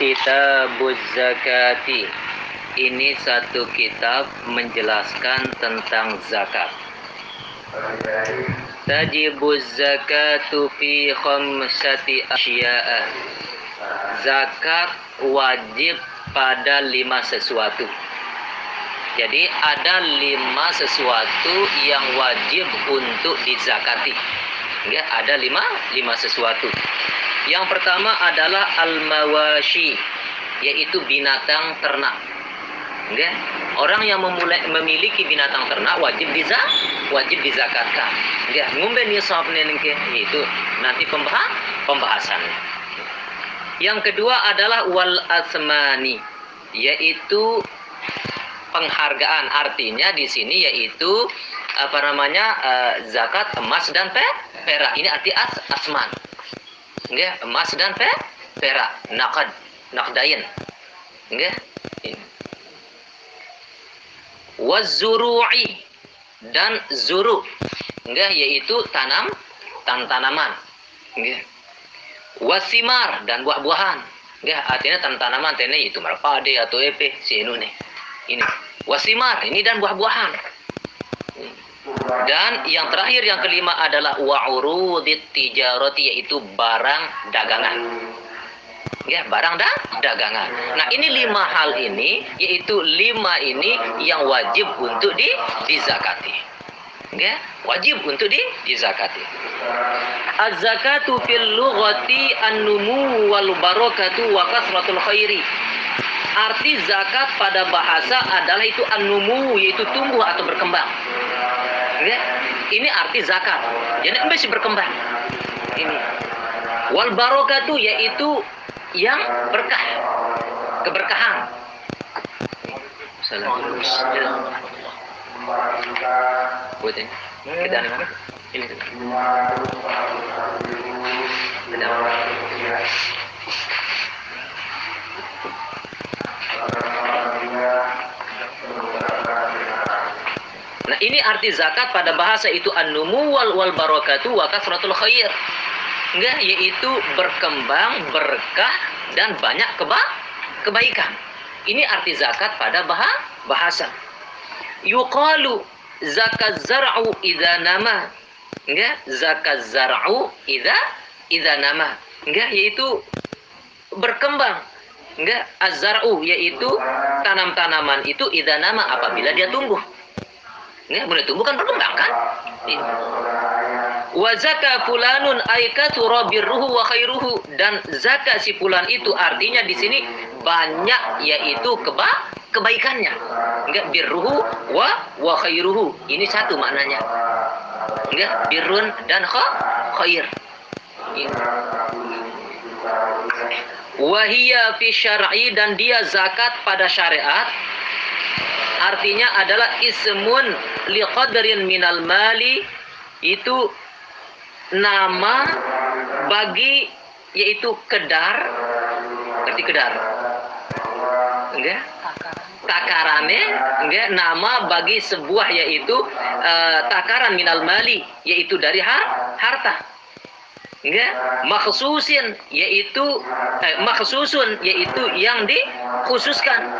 Kitabuz Zakati. Ini satu kitab menjelaskan tentang zakat. Tajibuz zakatu fi khamsati asya'a. Zakat wajib pada lima sesuatu. Jadi ada lima sesuatu yang wajib untuk dizakati. Ya, ada lima lima sesuatu. Yang pertama adalah al-mawashi, yaitu binatang ternak. Ya. Orang yang memulai, memiliki binatang ternak wajib dizak, wajib dizakatkan. Ya, ngumbe nisab itu nanti pembahas pembahasan. Yang kedua adalah wal asmani, yaitu penghargaan. Artinya di sini yaitu apa namanya uh, zakat emas dan perak. Ini arti as asman. Nggih, emas dan pe perak, nakad, nakdain. Nggih. Wazuru'i dan zuru. Nggih, yaitu tanam tan tanaman. Nggih. Wasimar dan buah-buahan. Nggih, artinya tan tanaman tene itu marpade atau epe si nih. Ini wasimar, ini dan buah-buahan. Dan yang terakhir yang kelima adalah wa'urudit tijarati yaitu barang dagangan. Ya, barang dan dagangan. Nah, ini lima hal ini yaitu lima ini yang wajib untuk di dizakati. Ya, wajib untuk di dizakati. Az-zakatu fil lughati an-numu wal barakatu wa kasratul khairi. Arti zakat pada bahasa adalah itu an-numu yaitu tumbuh atau berkembang. Ya, ini arti zakat. Jadi masih berkembang. Ini. Wal barokatu yaitu yang berkah. Keberkahan. Ini arti zakat pada bahasa itu an-numu wal wal barakatu wa kasratul khair. Enggak, yaitu berkembang, berkah dan banyak keba kebaikan. Ini arti zakat pada bah bahasa. Yuqalu zakat zar'u idza nama. Enggak, zakat zar'u idza idza nama. Enggak, yaitu berkembang. Enggak, az-zar'u yaitu tanam-tanaman itu idza nama apabila dia tumbuh. Ya, mulai tumbuh kan berkembang kan? Wa zaka fulanun aikatu birruhu wa khairuhu dan zakat si fulan itu artinya di sini banyak yaitu keba kebaikannya. Enggak birruhu wa wa khairuhu. Ini satu maknanya. Enggak birrun dan kha khair. Wahia fi syar'i dan dia zakat pada syariat artinya adalah ismun liqadrin minal mali. Itu nama bagi yaitu kedar. Berarti kedar. Enggak? Takarane enggak? Nama bagi sebuah yaitu uh, takaran minal mali yaitu dari har harta. Enggak? Maksusin yaitu eh, maksusun yaitu yang dikhususkan.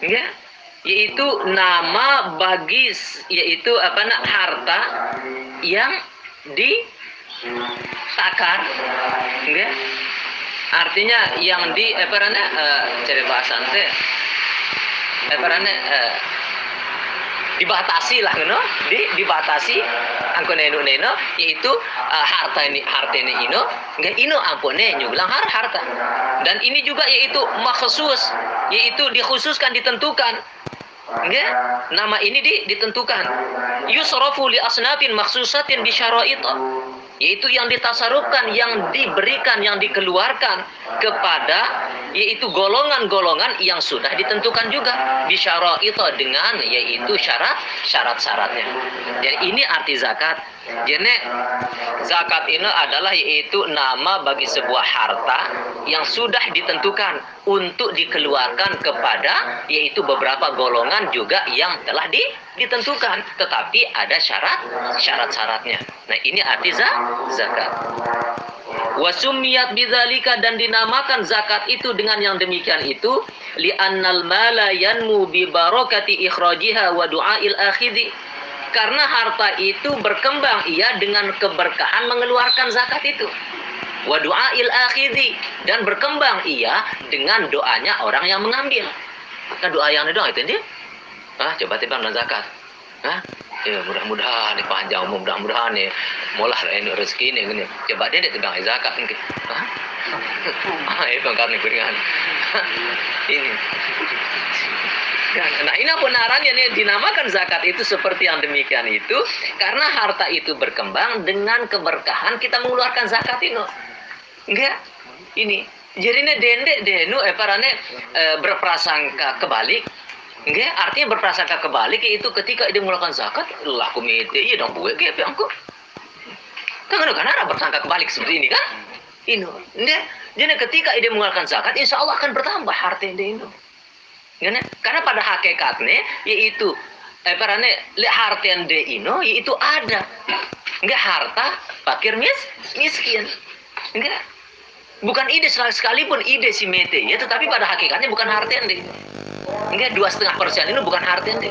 Enggak yaitu nama bagi yaitu apa nak harta yang ditakar enggak artinya yang di apa namanya uh, cari bahasa teh apa namanya uh, dibatasi lah no di dibatasi angko neno neno yaitu uh, harta ini harta ini ino enggak ino ampune nyulang har harta. Dan ini juga yaitu makhusus yaitu dikhususkan ditentukan Enggak? Nama ini di, ditentukan. Yusrafu li asnafin maksusatin bi yaitu yang ditasarufkan, yang diberikan, yang dikeluarkan kepada yaitu golongan-golongan yang sudah ditentukan juga bisyara itu dengan yaitu syarat syarat-syaratnya. Jadi ini arti zakat. Jadi zakat ini adalah yaitu nama bagi sebuah harta yang sudah ditentukan untuk dikeluarkan kepada yaitu beberapa golongan juga yang telah di, ditentukan tetapi ada syarat syarat-syaratnya. Nah, ini arti zakat. Wasumiyat bidzalika dan dinamakan zakat itu dengan yang demikian itu li'annal mala yanmu bi barakati ikhrajiha wa du'ail akhidhi. Karena harta itu berkembang ia dengan keberkahan mengeluarkan zakat itu. Wa du'ail akhidhi. Dan berkembang ia dengan doanya orang yang mengambil. Kan doa yang doang itu dia ah coba tiba zakat. Ah ya mudah-mudahan nih panjang umur mudah-mudahan nih. Mulah ini rezeki nih gini. Coba dia dia tegang zakat mungkin. Ah ah itu kan nih ini. Nah ini penarannya nih? Dinamakan zakat itu seperti yang demikian itu karena harta itu berkembang dengan keberkahan kita mengeluarkan zakat itu. Enggak, ini. Jadi ini dendek denu eh parane eh, berprasangka kebalik. Enggak, artinya berprasangka kebalik itu ketika dia mengeluarkan zakat laku mete iya dong buat kayak aku. Kan kan ada berprasangka kebalik seperti ini kan? Ini, enggak. Jadi ketika dia mengeluarkan zakat, insya Allah akan bertambah harta dia itu. Karena pada hakikatnya yaitu eh parane le harta yang de ino yaitu ada. Enggak harta fakir mis miskin. Enggak. Bukan ide sekalipun ide si mete ya tetapi pada hakikatnya bukan harta yang Enggak dua setengah persen ini bukan harta yang de.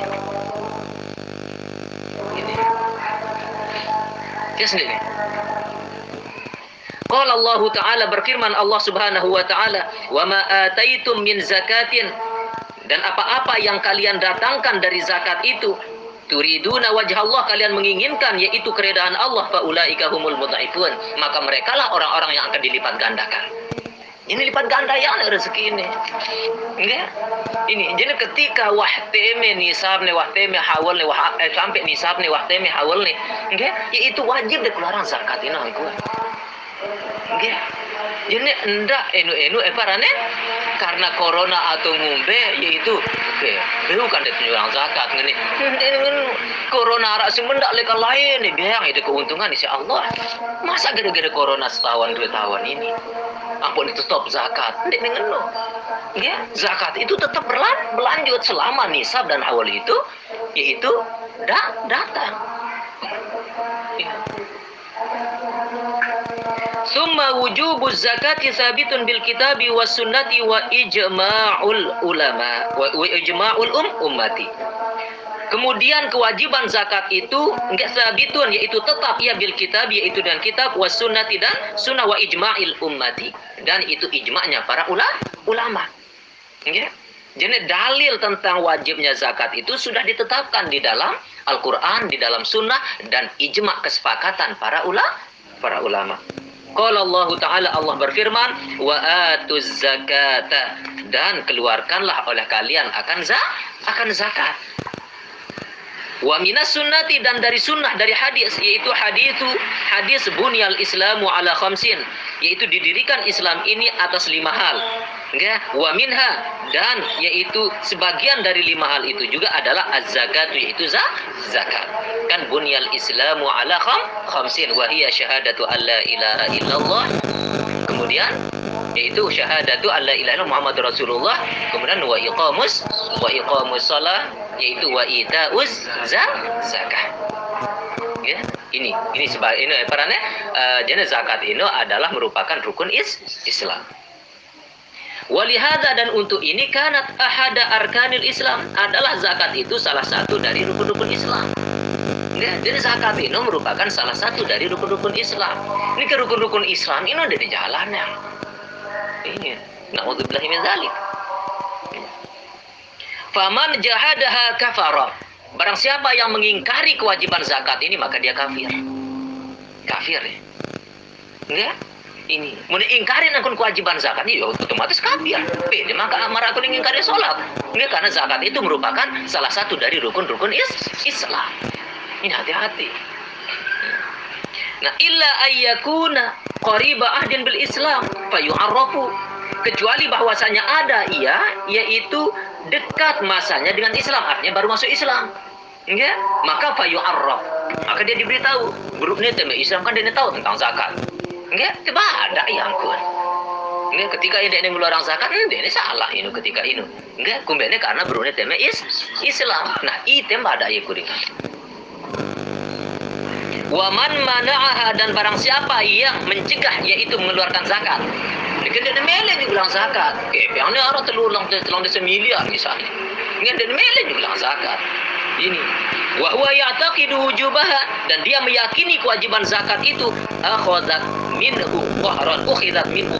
Ini. Dia sendiri. Qala Allah Ta'ala berfirman Allah Subhanahu wa taala, "Wa ma min zakatin" dan apa-apa yang kalian datangkan dari zakat itu turiduna wajah Allah kalian menginginkan yaitu keredaan Allah faulaika humul mudhaifun maka mereka lah orang-orang yang akan dilipat gandakan ini lipat ganda ya rezeki ini. Enggak? Ini jadi ketika wahteme nisab nih wahteme hawal nih wah, eh, sampai nisab nih wahteme hawal nih enggak? Yaitu wajib dikeluaran zakat ini enggak? Jadi enggak enu enu eh? parane karena corona atau ngumbe yaitu ke bukan itu orang zakat ngene. Corona arak semendak leka lain nih biang itu keuntungan insya Allah masa gara-gara corona setahun dua tahun ini ampun itu stop zakat. Ndek ngeno. Ya zakat itu tetap berlan berlanjut selama nisab dan awal itu yaitu da datang. Ya. Summa wujubu zakati sabitun bil kitabi was sunnati wa ijma'ul ulama wa ijma'ul um ummati. Kemudian kewajiban zakat itu enggak sabitun yaitu tetap ya bil kitab yaitu dan kitab was sunnati dan sunnah wa ijma'il ummati dan itu ijma'nya para ulama ulama. Ya. Jadi dalil tentang wajibnya zakat itu sudah ditetapkan di dalam Al-Qur'an, di dalam sunnah dan ijma' kesepakatan para ulama para ulama. Qala Allah Ta'ala Allah berfirman wa atuz zakata dan keluarkanlah oleh kalian akan za akan zakat. Wa minas sunnati dan dari sunnah dari hadis yaitu hadis hadis bunyal islamu ala khamsin yaitu didirikan Islam ini atas lima hal. Ya, wa minha dan yaitu sebagian dari lima hal itu juga adalah az-zakat yaitu za zakat. Kan bunyal islamu ala kham khamsin wa hiya syahadatu alla ilaha illallah. Kemudian yaitu syahadatu alla ilaha illallah Muhammad Rasulullah, kemudian wa iqamus wa iqamus salah yaitu wa itauz zakat. Ya, ini ini sebab ini perannya uh, jadi zakat ini adalah merupakan rukun is Islam. Walihada dan untuk ini kanat ahada arkanil Islam adalah zakat itu salah satu dari rukun-rukun Islam. Ya, jadi zakat ini merupakan salah satu dari rukun-rukun Islam. Ini ke rukun-rukun Islam ini ada di jalannya. Ini, naudzubillah min dzalik. Faman jahadaha kafara. Barang siapa yang mengingkari kewajiban zakat ini maka dia kafir. Kafir ya. Enggak? Ini. Mun ingkarin akun kewajiban zakat ini ya otomatis kafir. Beda maka amar aku ingkari sholat. Enggak karena zakat itu merupakan salah satu dari rukun-rukun is Islam. Ini hati-hati. Nah, illa ayyakuna qariba ahdin bil Islam fayu'arrafu kecuali bahwasanya ada ia yaitu dekat masanya dengan Islam artinya baru masuk Islam ya maka fayu arraf maka dia diberitahu grupnya temu Islam kan dia tahu tentang zakat tiba ada yang kun ya ketika ini dia ngeluarkan zakat dia ini salah ini ketika ini ya kumbene karena berune temu is Islam nah itu ada ya kuring Waman mana'aha dan barang siapa yang mencegah yaitu mengeluarkan zakat. Dia kena melek bilang zakat. Eh, yang ni orang telur lang telur desa miliar misalnya. Dia melek juga bilang zakat. Ini. Wa huwa ya'taqidu wujubaha dan dia meyakini kewajiban zakat itu akhadat minhu qahran ukhidat minhu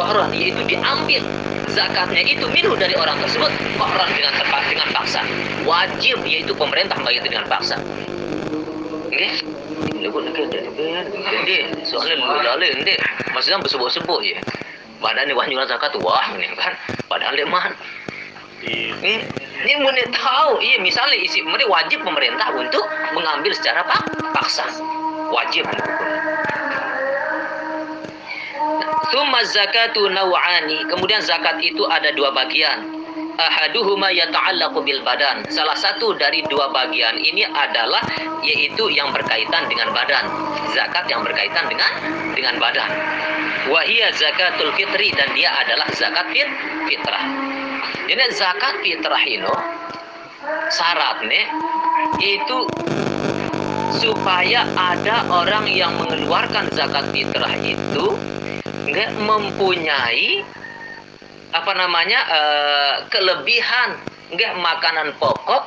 qahran yaitu diambil zakatnya itu minhu dari orang tersebut qahran dengan tepat dengan paksa. Wajib yaitu pemerintah bayar dengan paksa. Kena Jadi soalan lebut dalil nanti Maksudnya bersebut-sebut je Badan ni wahyu zakat wah ni kan Padahal Hmm. Ini muni tahu, iya misalnya isi mereka wajib pemerintah untuk mengambil secara pak paksa, wajib mendukung. Thumma zakatu naw'ani. Kemudian zakat itu ada dua bagian. Ahaduhuma yata'allaqu bil badan. Salah satu dari dua bagian ini adalah yaitu yang berkaitan dengan badan. Zakat yang berkaitan dengan dengan badan. Wa hiya zakatul fitri dan dia adalah zakat fit, fitrah. Jadi zakat fitrah ini syaratnya itu supaya ada orang yang mengeluarkan zakat fitrah itu nggak mempunyai apa namanya uh, kelebihan nggak makanan pokok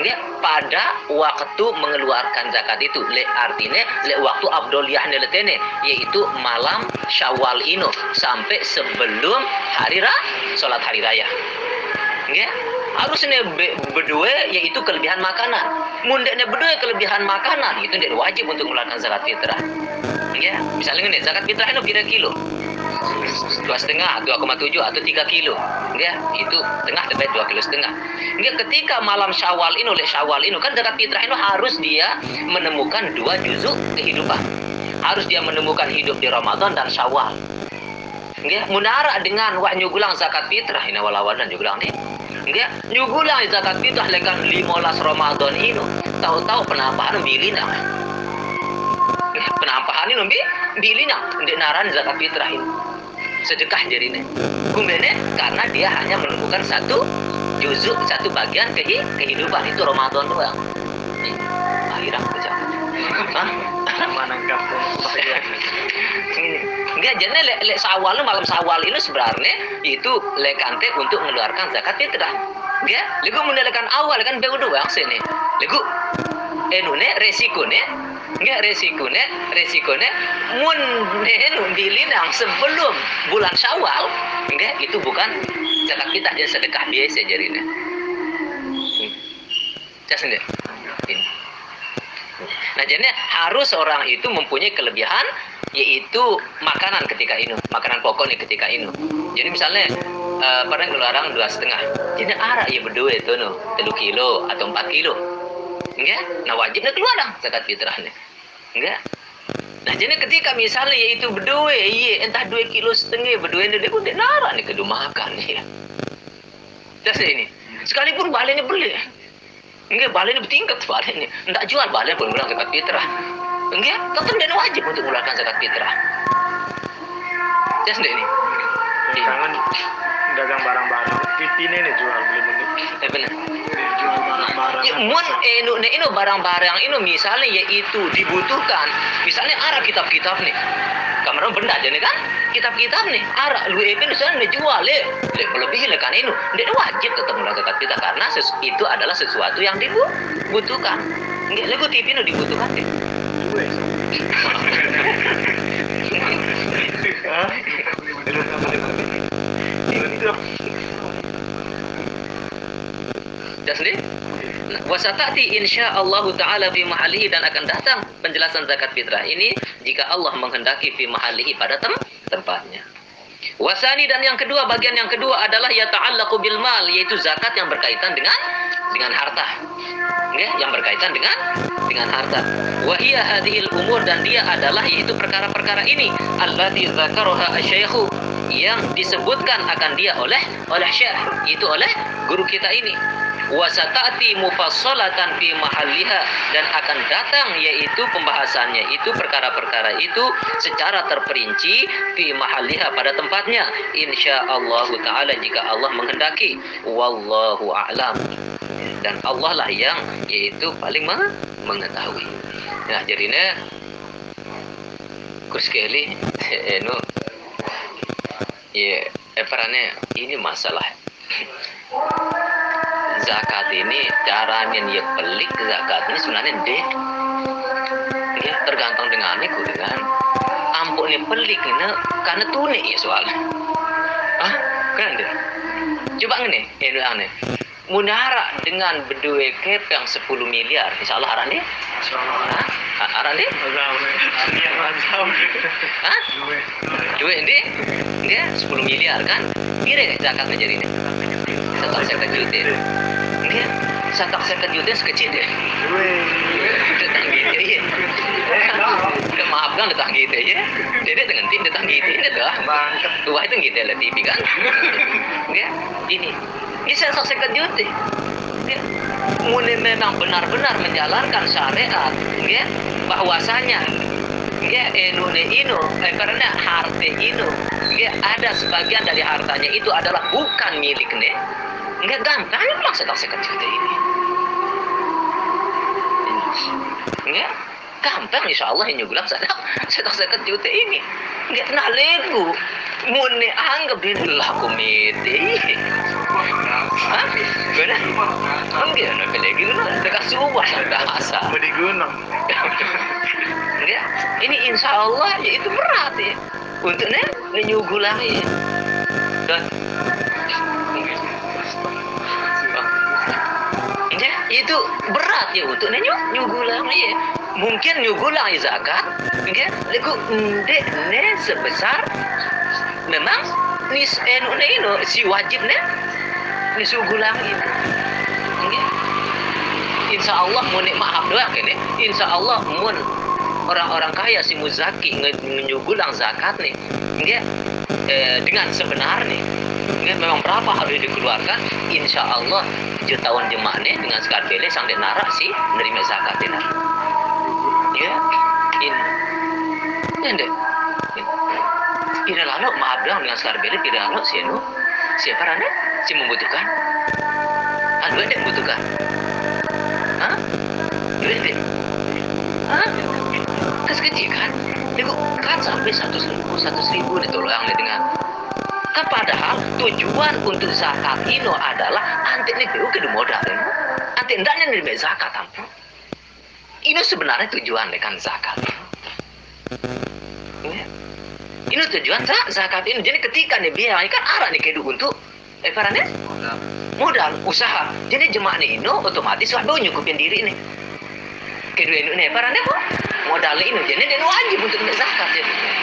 nggak pada waktu mengeluarkan zakat itu. Le artinya le waktu abdoliyah neletene yaitu malam syawal ino sampai sebelum hari raya sholat hari raya. Nggak harusnya be, berdua yaitu kelebihan makanan. Mundeknya berdua kelebihan makanan. Itu tidak wajib untuk mengeluarkan zakat fitrah. Ya misalnya ini zakat fitrah itu kira kilo? Dua setengah, dua koma tujuh atau tiga kilo, ya itu tengah lebih dua kilo setengah. Enggak ketika malam syawal ini oleh syawal ini kan zakat fitrah itu harus dia menemukan dua juzuk kehidupan, harus dia menemukan hidup di Ramadan dan syawal. Enggak munara dengan wak nyugulang zakat fitrah ini walawadan juga nih. Enggak nyugulang zakat fitrah lekan 15 Ramadan ini tahu-tahu penampahan bilina. Penampahan ini nabi bilina ndek naran zakat fitrah ini sedekah jadi ini. Kumene karena dia hanya menemukan satu juzuk, satu bagian kehidupan itu Ramadan doang. Menangkap Enggak, jadi le, le sawal malam sawal ini sebenarnya itu lekante untuk mengeluarkan zakat fitrah. Enggak, lego menelekan awal kan beu doang sini. Lego enune resikonya enggak resikonya resikonya mun nenu bilinang sebelum bulan syawal enggak itu bukan zakat kita dia sedekah biasa jadinya Cak sendiri nah jadi harus orang itu mempunyai kelebihan yaitu makanan ketika ini makanan pokok nih ketika ini jadi misalnya uh, pernah ngeluaran dua setengah. Jadi arah ya berdua itu no telu kilo atau empat kilo. Enggak? Nah wajibnya keluar zakat fitrahnya. Enggak? Nah jadi ketika misalnya yaitu berdua iya entah dua kilo setengah berdua ini dia pun nara nih kedua makan ya das ini sekalipun baliknya beli enggak baliknya bertingkat baliknya enggak jual balik pun bilang zakat fitrah enggak tetap dia wajib untuk mengeluarkan zakat fitrah das ini Jangan dagang barang-barang. Pipine nih jual beli beli. eh benar Jual barang-barang. Ya, mun enu ne inu barang-barang inu misalnya yaitu dibutuhkan. Misalnya arah kitab-kitab nih. Kamera benda aja nih kan? Kitab-kitab nih. Arah lu itu misalnya jual le. Le lebih le kan inu. Dia wajib tetap melakukan kita karena ses- itu adalah sesuatu yang dibutuhkan. Enggak, le TV nu dibutuhkan deh. Dah sendiri? Wasatati insya Allah Ta'ala fi mahalihi dan akan datang penjelasan zakat fitrah ini jika Allah menghendaki fi mahalihi pada tem tempatnya. Wasani dan yang kedua bagian yang kedua adalah ya ta'allaqu bil mal yaitu zakat yang berkaitan dengan dengan harta. Ya, yang berkaitan dengan dengan harta. Wa hiya hadhil umur dan dia adalah yaitu perkara-perkara ini allati dzakaraha asy-syaikhu yang disebutkan akan dia oleh oleh syekh itu oleh guru kita ini. Wasatati mufassalatan fi mahalliha dan akan datang yaitu pembahasannya itu perkara-perkara itu secara terperinci fi mahalliha pada tempatnya. Insyaallah taala jika Allah menghendaki. Wallahu a'lam dan Allah lah yang yaitu paling mengetahui. Nah jadinya kurs kali enu ya eh, perannya ini masalah. Zakat ini caranya dia pelik zakat ini sebenarnya deh ya tergantung dengan itu dengan ampun ini pelik ini karena tunik ya soalnya ah kan deh. Coba ini aneh munara dengan berdua kep yang 10 miliar. Insya Allah deh haran deh Azam. Iya, azam. Hah? duit ini dia 10 miliar kan? Kira zakat menjadi ini satu saya juta dia? Satu saya juta sekecil deh datang gitu ya. Udah maaf kan datang gitu ya. Dedek dengan tim datang gitu ini dah. Tua itu gitu lah TV kan? Ya ini saksikan juta ya Mune memang benar-benar menjalankan syariat ya. Bahwasanya ya ne inu eh, karena harta inu ya ada sebagian dari hartanya itu adalah bukan miliknya. Nggak gampang melaksanakan zakat juta ini. Ya gampang insya Allah yang bilang saya saya zakat juta ini nggak kena legu mune anggap dia lah komite Hah? Benar? Enggak, nak lagi lu dekat subah sudah asa. Mau di gunung. Ya, ini insya Allah ya itu berat ya. Untuk nih menyugulangi. Dan ya, itu berat ya untuk nih nyugulangi ya. Mungkin nyugulangi zakat, ya, lagu ndek ne sebesar memang nis enu inu si wajib ne nisugulangi. Ya. Insya Allah mun maaf doa kene. Insya Allah mun orang-orang kaya si muzaki menyugulang zakat nih, eh, dengan sebenarnya, enggak memang berapa harus dikeluarkan? Insya Allah jutaan jemaah nih dengan sekar bele sampai narak sih nerima zakat ini. Ya, in, deh. Tidak lalu maaf dong dengan sekar bele tidak lalu sih nu siapa rane si membutuhkan? Aduh ada yang membutuhkan? Hah? Duit deh. Hah? Kas kecil kan? Dia kan sampai satu ribu, satu ribu nih tuh yang kan padahal tujuan untuk zakat ini adalah anti nih ke modal ini. Anti ndaknya nih zakat. Ini sebenarnya tujuan dengan zakat. Ya. Ini tujuan za- zakat ini. Jadi ketika nih biaya kan arah nih kedu untuk eh parane modal usaha. Jadi jemaah nih ini otomatis wah nyukupin diri nih kedua ini nih parane kok modal ini jadi dia wajib untuk zakat jadi ya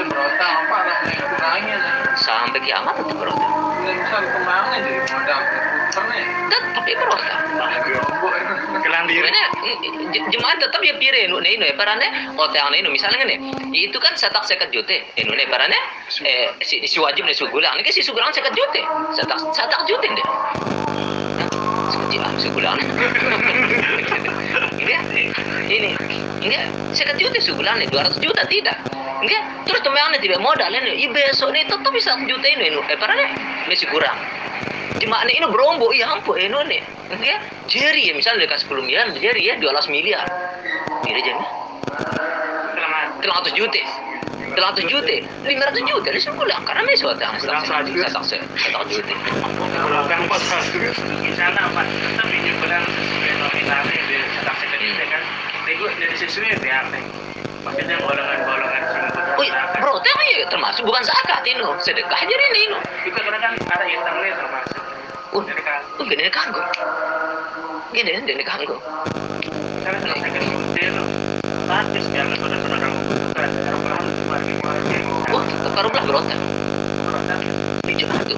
berotang, apa lah kurangnya sampai kiamat tetap berotak bisa ke mana jadi modal ya? Tetap ya. Itu Kelan diri. Karena j- jemaah tetap ya pire nu nih nih parane otang nih misalnya nih itu kan setak seket juta ini nih parane eh si, si wajib nih sugulang ini kan si sugulang seket juta setak setak juta deh sekecil sugulang? Enggak? Ini enggak? Seket juta sugulang nih 200 juta tidak. Enggak? Terus temannya tidak modal ini i besok nih tetap bisa juta ini nu eh parane masih kurang jemaah ini berombo iya ampun ini nih enggak jeri ya misalnya dekat 10 miliar jeri ya 12 miliar. Tidak jadi. Selamat. 300 juta. 300 juta. 500 juta ini sebulan karena ini suatu yang Bilang saja. satu satu juta. Pas satu. Di sana Pak, tetap ini benar sesuai nominalnya di tetap sekedar kan Nego dari sesuai biar Maksudnya golongan-golongan sumber Wih, bro, tapi ya termasuk bukan zakat ini, sedekah jadi ini. Itu karena kan ada yang termasuk Uh, kan uh, gini nih kanggo. Gini nih, gini kanggo. Karena kalau saya kan itu Bagus biar saudara-saudara Kalau cuma di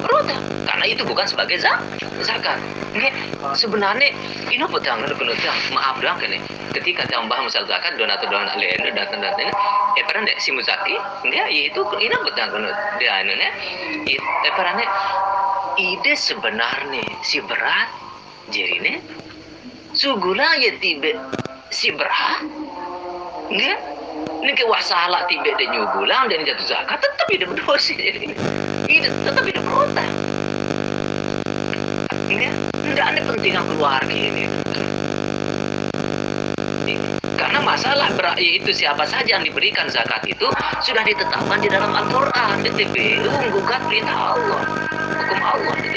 Berota. Karena itu bukan sebagai zak zakat. Nggak, sebenarnya ini yang ada? Maaf doang kan Ketika tiang bahas misal zakat, donatur donatur lain dan dan ini, eh deh si muzaki, enggak, itu ini yang kena dia ini nih? Eh deh, ide sebenarnya si berat, jadi nih, sugula ya tiba si berat, enggak, ini ke wasala tiba dia nyugulang dan jatuh zakat tetap hidup berdosa jadi ini tetap hidup berotak enggak enggak ada pentingan keluarga ini. Masalah ber- yaitu siapa saja yang diberikan zakat itu sudah ditetapkan di dalam Al-Qur'an. Di TPU menggugat perintah Allah. Hukum Allah di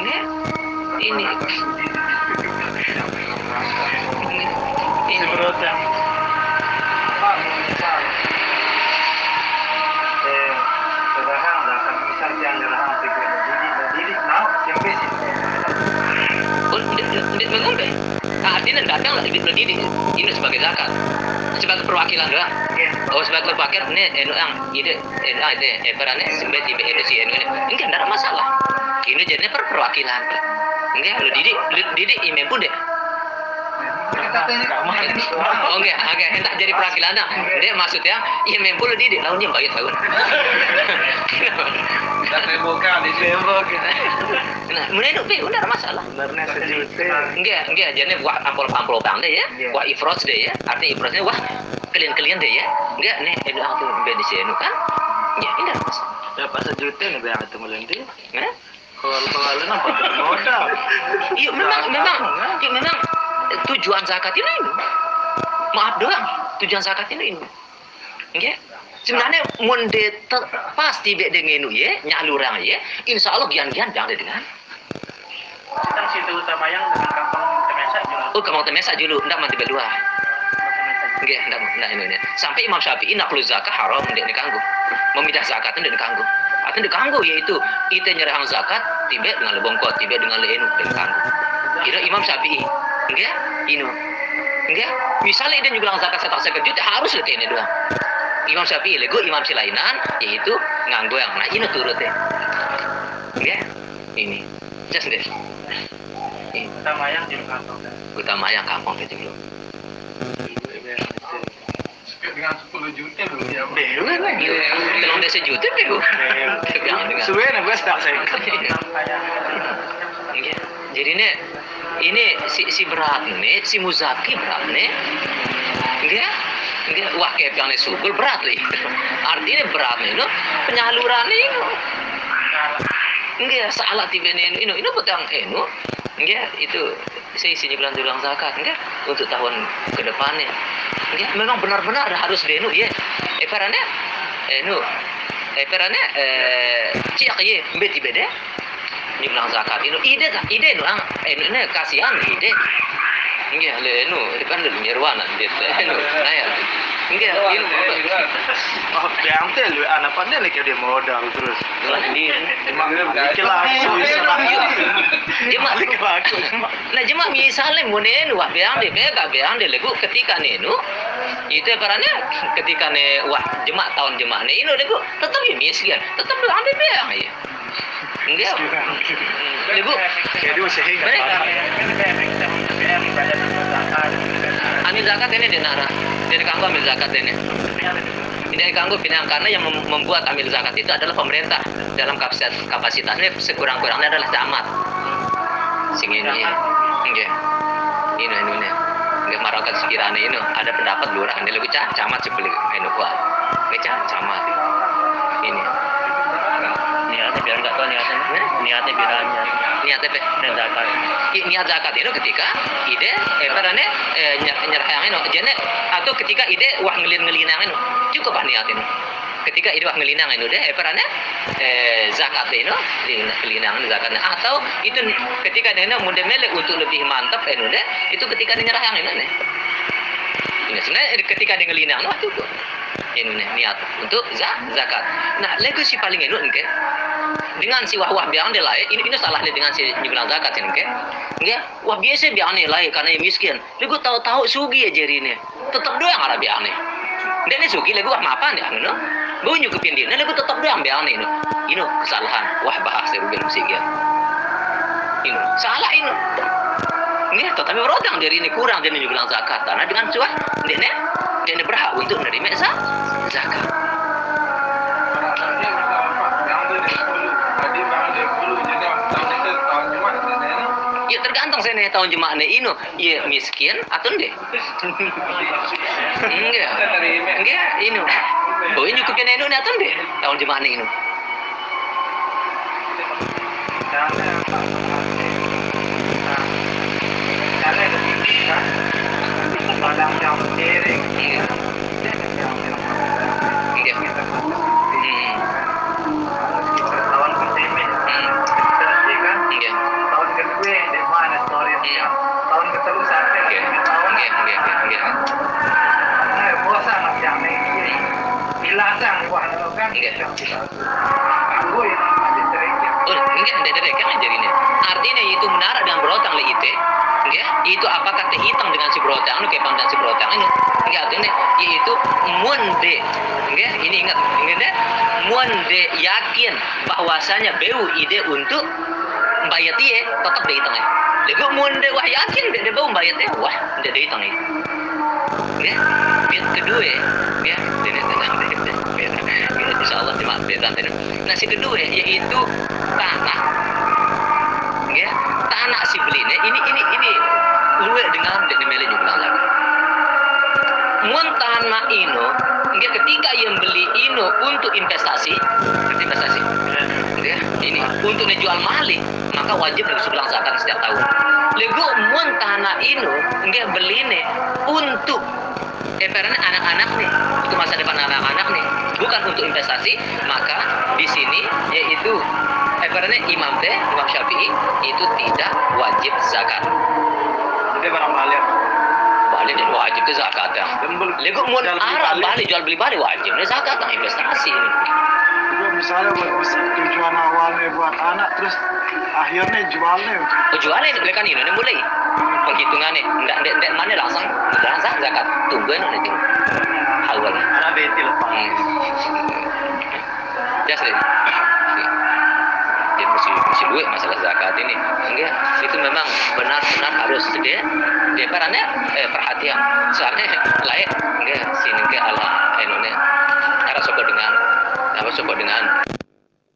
ini ini ini, ini. Misal, eh, dalam tiga jadi artinya datang lah didik ini sebagai zakat, sebagai perwakilan doang. Oh, sebagai perwakilan ini enu yang ide enu ide eh perannya sebagai tipe enu si enu ini. Enggak ada masalah. Ini jadinya per perwakilan. Enggak, lu didik, lu didik imam pun deh. Oh enggak, enggak, hendak jadi perwakilan dah. Dia maksudnya lu didik, lalu dia bayar tahun. Nah, mulai itu udah masalah. Enggak, enggak, jadi wah ampol-ampol bang deh ya. Iya. Wah ifros deh ya. Artinya ifrosnya wah kalian-kalian deh ya. Enggak, nih itu aku di sini kan. Ya, ini masalah. Dapat sejuta nih biar itu melenti. Nah, Kalau kalau nampak modal. iya memang memang iya, memang tujuan zakat ini ini. Maaf doang, tujuan zakat ini ini. Enggak. Sebenarnya monde pasti bek dengan ya, nyalurang ya. Insya Allah gian-gian jangan dengan. Kita situ utama yang dengan kampung Temesa juga. Oh, kamu temesa dulu, enggak mati berdua. Nggih, ndak ndak ini. ini. Sampai Imam Syafi'i nak perlu zakat haram ndak dikanggu. Memidah zakat ndak dikanggu. Atau dikanggu yaitu itu nyerahang zakat tiba dengan lebongkot, tiba dengan leenu dikanggu. Kira Imam Syafi'i. Nggih, inu. Nggih, misalnya dia juga zakat setak sekejut harus lek ini doang. Imam Syafi'i lego imam silainan yaitu nganggo yang nah ini turut ya. Ini. Just deh. Ini Utama yang di kampung. utama yang kampung itu dulu. Dengan 10 juta belum ya. Telung desa juta bego. Gue saya. Jadi ini ini si si berat nih, si Muzaki berat nih. Enggak? Enggak wah kayak yang subul berat nih. Artinya berat nih, no? penyaluran ini. Enggak salah tiba nih, ini ini petang enu. Enggak itu saya isinya bilang bilang zakat enggak untuk tahun ke depannya. Enggak memang benar-benar harus denu ya. Eh karena enu eh karena eh ciak ye beti beda bilang zakat ini ide tak ide nu ang eh nu ini kasihan ide. Enggak le nu kan le nirwana dia enu nah ya enggak ini Oh, yang teh lu anak pandai lagi dia modal terus. di Emang bikin laku dia mah nah cuma misalnya mau nenu wah beang deh beang gak beang legu ketika nenu itu karena ketika ne wah jemak tahun jemak ne ini legu tetap ya miskin tetap deh beang ya enggak ambil zakat ini denara dari kanggo ambil zakat ini. Tidak kanggo pinang karena yang mem- membuat ambil zakat itu adalah pemerintah. Dalam kapasitas kapasitasnya sekurang-kurangnya adalah camat sing ini nggih. Ini ini ini. Marakat sekiranya ini. Ada pendapat lurah. Ini lebih cah camat sebeli ini kuat ini cah camat. Ini Niatnya biar nggak tahu niatnya. Niatnya biar hanya niatnya pe dan zakat. Niat zakat itu ketika ide eh padane eh nyer- nyerahang itu jene atau ketika ide wah ngelin ngelinang itu cukup ah niat itu ketika ide wah ngelinang itu deh eh padane eh zakat itu ngelinang zakatnya atau itu ketika dia mudah melek untuk lebih mantap itu deh itu ketika dia nyerahang itu nih ini sebenarnya ketika dia ngelinang itu cukup ini nih niat untuk za- zakat. Nah lego si paling itu enggak dengan si wah wah biang dia lain ini ini salahnya dengan si nyubilang zakat ini ke enggak wah biasa biang nih lain karena dia miskin. Lagu tahu tahu sugi aja ini tetap doang arah biang nih dan ini sugi lagu wah mapan ya no gue nyukupin dia lagu tetap doang biang nih no ini kesalahan wah bahasa rubin musikian ini salah ini ini tetapi berodang dari ini kurang dia nyubilang zakat karena dengan nih dia nih berhak untuk menerima za- zakat Ya tergantung saya tahun jemaah nih ini, ya miskin atau enggak? Enggak, enggak ini. Oh ini ini nih atau enggak? Tahun jemaah nih ini. Karena Padang yang miring. Iya. Iya. Hmm. Tahun pertama, Hmm. ya kan? Iya. Tahun kedua di mana story Iya. Tahun ketiga sampai Iya. tahun Iya. Iya. Iya. Iya. Nah, bosan nak yang ini. Bilasang buah lo kan. Iya. Aku yang masih sering. Oh, enggak, enggak ada kan jadinya. Artinya itu menara dengan berotang le itu. Ya, itu apakah teh hitam dengan si berotang, kayak pandang si berotang ini. Enggak, artinya yaitu monde. Enggak, ini ingat, ingat ya? Monde yakin bahwasanya beu ide untuk bayat dia tetap di hitam ya. Lego monde wah yakin dia dia bau bayat dia wah dia di hitam. Ya, bit kedua ya, ini tenang deh. Ini Allah cuma beda. Nah, si kedua yaitu tanah. Tanah si belinya ini ini ini luwe dengan dari milik juga lagi. Mun tanah ino, ya ketika yang beli ino untuk investasi, investasi, ya, ini untuk dijual malik, maka wajib harus zakat setiap tahun. Lego mun tanah ino, nggak beline untuk Eperan anak-anak nih, untuk masa depan anak-anak nih, bukan untuk investasi, maka di sini yaitu eperannya Imam teh, Imam Syafi'i itu tidak wajib zakat. Jadi barang balik. Balik dan wajib itu zakat ya. Lego mau arah balik. jual beli balik wajib nih zakat nah investasi ini. Juga misalnya buat tujuan awalnya buat anak terus akhirnya jualnya Oh, jualnya belikan ini nih mulai penghitungannya, ndak ndak ndak mana langsung langsung zakat tungguin nanti awalnya. Anak beti lepas. Jelas deh. Mesti mesti duit masalah zakat ini. Enggak, itu memang benar-benar harus dia dia perannya eh, perhatian. Soalnya lain enggak sini ke ala enonya. Karena soko dengan apa soko dengan